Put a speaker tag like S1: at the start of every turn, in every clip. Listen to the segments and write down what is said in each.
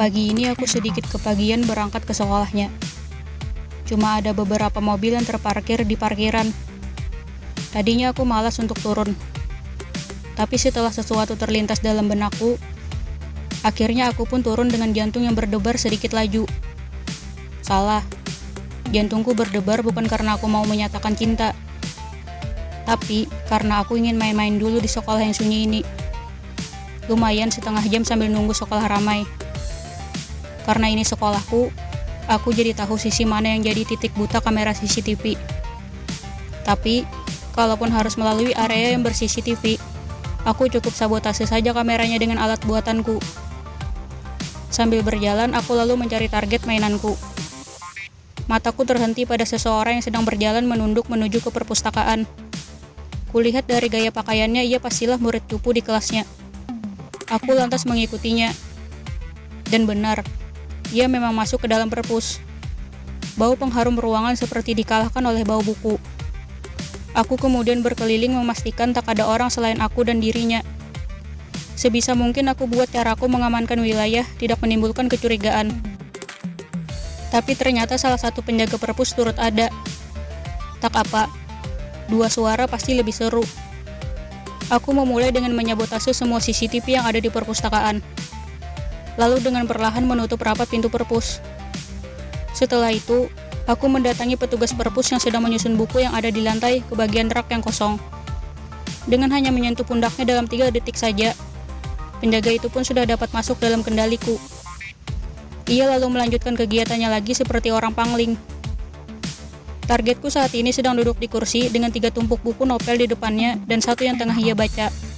S1: Pagi ini aku sedikit kepagian berangkat ke sekolahnya. Cuma ada beberapa mobil yang terparkir di parkiran. Tadinya aku malas untuk turun. Tapi setelah sesuatu terlintas dalam benakku, akhirnya aku pun turun dengan jantung yang berdebar sedikit laju. Salah. Jantungku berdebar bukan karena aku mau menyatakan cinta, tapi karena aku ingin main-main dulu di sekolah yang sunyi ini. Lumayan setengah jam sambil nunggu sekolah ramai. Karena ini sekolahku, aku jadi tahu sisi mana yang jadi titik buta kamera CCTV. Tapi, kalaupun harus melalui area yang ber-CCTV, aku cukup sabotase saja kameranya dengan alat buatanku. Sambil berjalan, aku lalu mencari target mainanku. Mataku terhenti pada seseorang yang sedang berjalan menunduk menuju ke perpustakaan. Kulihat dari gaya pakaiannya, ia pastilah murid cupu di kelasnya. Aku lantas mengikutinya. Dan benar, ia memang masuk ke dalam perpus. Bau pengharum ruangan seperti dikalahkan oleh bau buku. Aku kemudian berkeliling memastikan tak ada orang selain aku dan dirinya. Sebisa mungkin aku buat caraku mengamankan wilayah, tidak menimbulkan kecurigaan. Tapi ternyata salah satu penjaga perpus turut ada. Tak apa, dua suara pasti lebih seru. Aku memulai dengan menyabotase semua CCTV yang ada di perpustakaan. Lalu dengan perlahan menutup rapat pintu perpus. Setelah itu, aku mendatangi petugas perpus yang sedang menyusun buku yang ada di lantai ke bagian rak yang kosong. Dengan hanya menyentuh pundaknya dalam tiga detik saja, penjaga itu pun sudah dapat masuk dalam kendaliku. Ia lalu melanjutkan kegiatannya lagi seperti orang pangling. Targetku saat ini sedang duduk di kursi dengan tiga tumpuk buku novel di depannya dan satu yang tengah ia baca.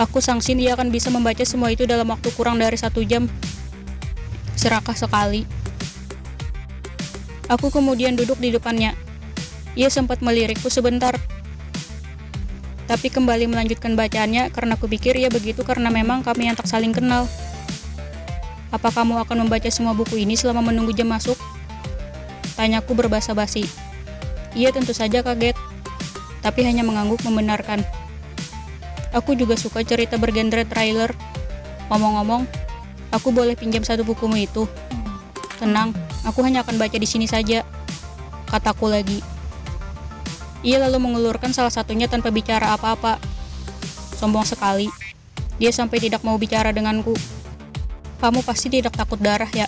S1: Aku sangsin ia akan bisa membaca semua itu dalam waktu kurang dari satu jam. Serakah sekali. Aku kemudian duduk di depannya. Ia sempat melirikku sebentar. Tapi kembali melanjutkan bacaannya karena kupikir ia begitu karena memang kami yang tak saling kenal. Apa kamu akan membaca semua buku ini selama menunggu jam masuk? Tanyaku berbahasa basi. Ia tentu saja kaget, tapi hanya mengangguk membenarkan. Aku juga suka cerita bergenre trailer. Ngomong-ngomong, aku boleh pinjam satu bukumu itu. Tenang, aku hanya akan baca di sini saja. Kataku lagi. Ia lalu mengulurkan salah satunya tanpa bicara apa-apa. Sombong sekali. Dia sampai tidak mau bicara denganku. Kamu pasti tidak takut darah ya?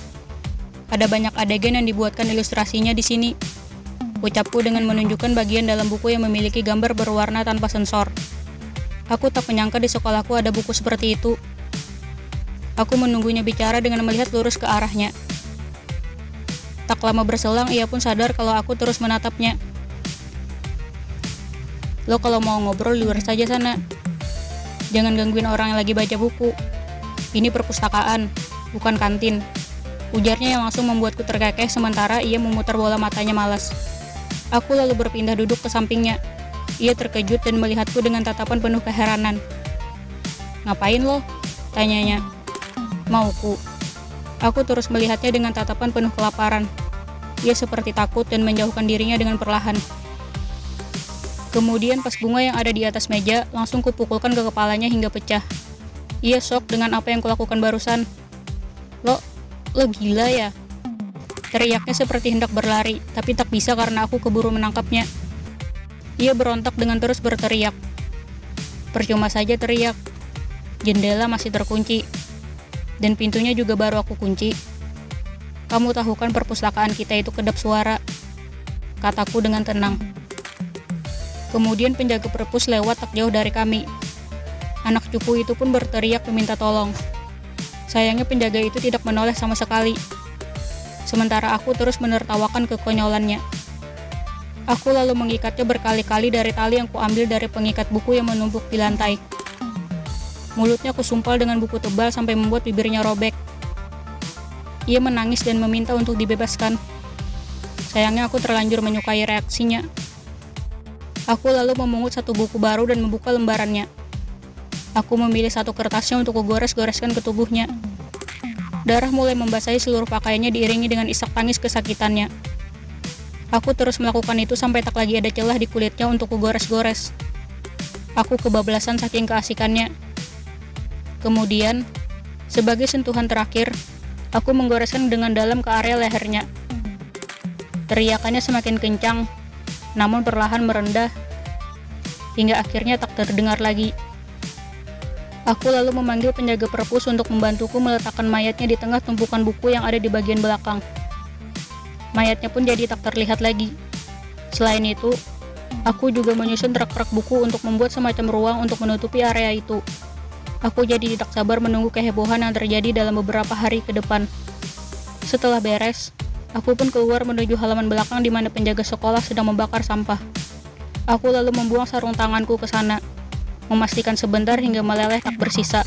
S1: Ada banyak adegan yang dibuatkan ilustrasinya di sini. Ucapku dengan menunjukkan bagian dalam buku yang memiliki gambar berwarna tanpa sensor. Aku tak menyangka di sekolahku ada buku seperti itu. Aku menunggunya bicara dengan melihat lurus ke arahnya. Tak lama berselang, ia pun sadar kalau aku terus menatapnya. Lo kalau mau ngobrol luar saja sana. Jangan gangguin orang yang lagi baca buku. Ini perpustakaan, bukan kantin. Ujarnya yang langsung membuatku terkekeh sementara ia memutar bola matanya malas. Aku lalu berpindah duduk ke sampingnya. Ia terkejut dan melihatku dengan tatapan penuh keheranan. Ngapain lo? Tanyanya. Mauku. Aku terus melihatnya dengan tatapan penuh kelaparan. Ia seperti takut dan menjauhkan dirinya dengan perlahan. Kemudian pas bunga yang ada di atas meja langsung kupukulkan ke kepalanya hingga pecah. Ia shock dengan apa yang kulakukan barusan. Lo, lo gila ya? Teriaknya seperti hendak berlari, tapi tak bisa karena aku keburu menangkapnya. Ia berontak dengan terus berteriak. Percuma saja teriak. Jendela masih terkunci. Dan pintunya juga baru aku kunci. Kamu tahu kan perpustakaan kita itu kedap suara. Kataku dengan tenang. Kemudian penjaga perpus lewat tak jauh dari kami, Anak cupu itu pun berteriak meminta tolong. Sayangnya penjaga itu tidak menoleh sama sekali. Sementara aku terus menertawakan kekonyolannya. Aku lalu mengikatnya berkali-kali dari tali yang kuambil dari pengikat buku yang menumpuk di lantai. Mulutnya kusumpal dengan buku tebal sampai membuat bibirnya robek. Ia menangis dan meminta untuk dibebaskan. Sayangnya aku terlanjur menyukai reaksinya. Aku lalu memungut satu buku baru dan membuka lembarannya. Aku memilih satu kertasnya untuk kugores-goreskan ke tubuhnya. Darah mulai membasahi seluruh pakaiannya diiringi dengan isak tangis kesakitannya. Aku terus melakukan itu sampai tak lagi ada celah di kulitnya untuk kugores-gores. Aku kebablasan saking keasikannya. Kemudian, Sebagai sentuhan terakhir, aku menggoreskan dengan dalam ke area lehernya. Teriakannya semakin kencang, namun perlahan merendah, hingga akhirnya tak terdengar lagi. Aku lalu memanggil penjaga perpus untuk membantuku meletakkan mayatnya di tengah tumpukan buku yang ada di bagian belakang. Mayatnya pun jadi tak terlihat lagi. Selain itu, aku juga menyusun rak-rak buku untuk membuat semacam ruang untuk menutupi area itu. Aku jadi tidak sabar menunggu kehebohan yang terjadi dalam beberapa hari ke depan. Setelah beres, aku pun keluar menuju halaman belakang di mana penjaga sekolah sedang membakar sampah. Aku lalu membuang sarung tanganku ke sana memastikan sebentar hingga meleleh tak bersisa.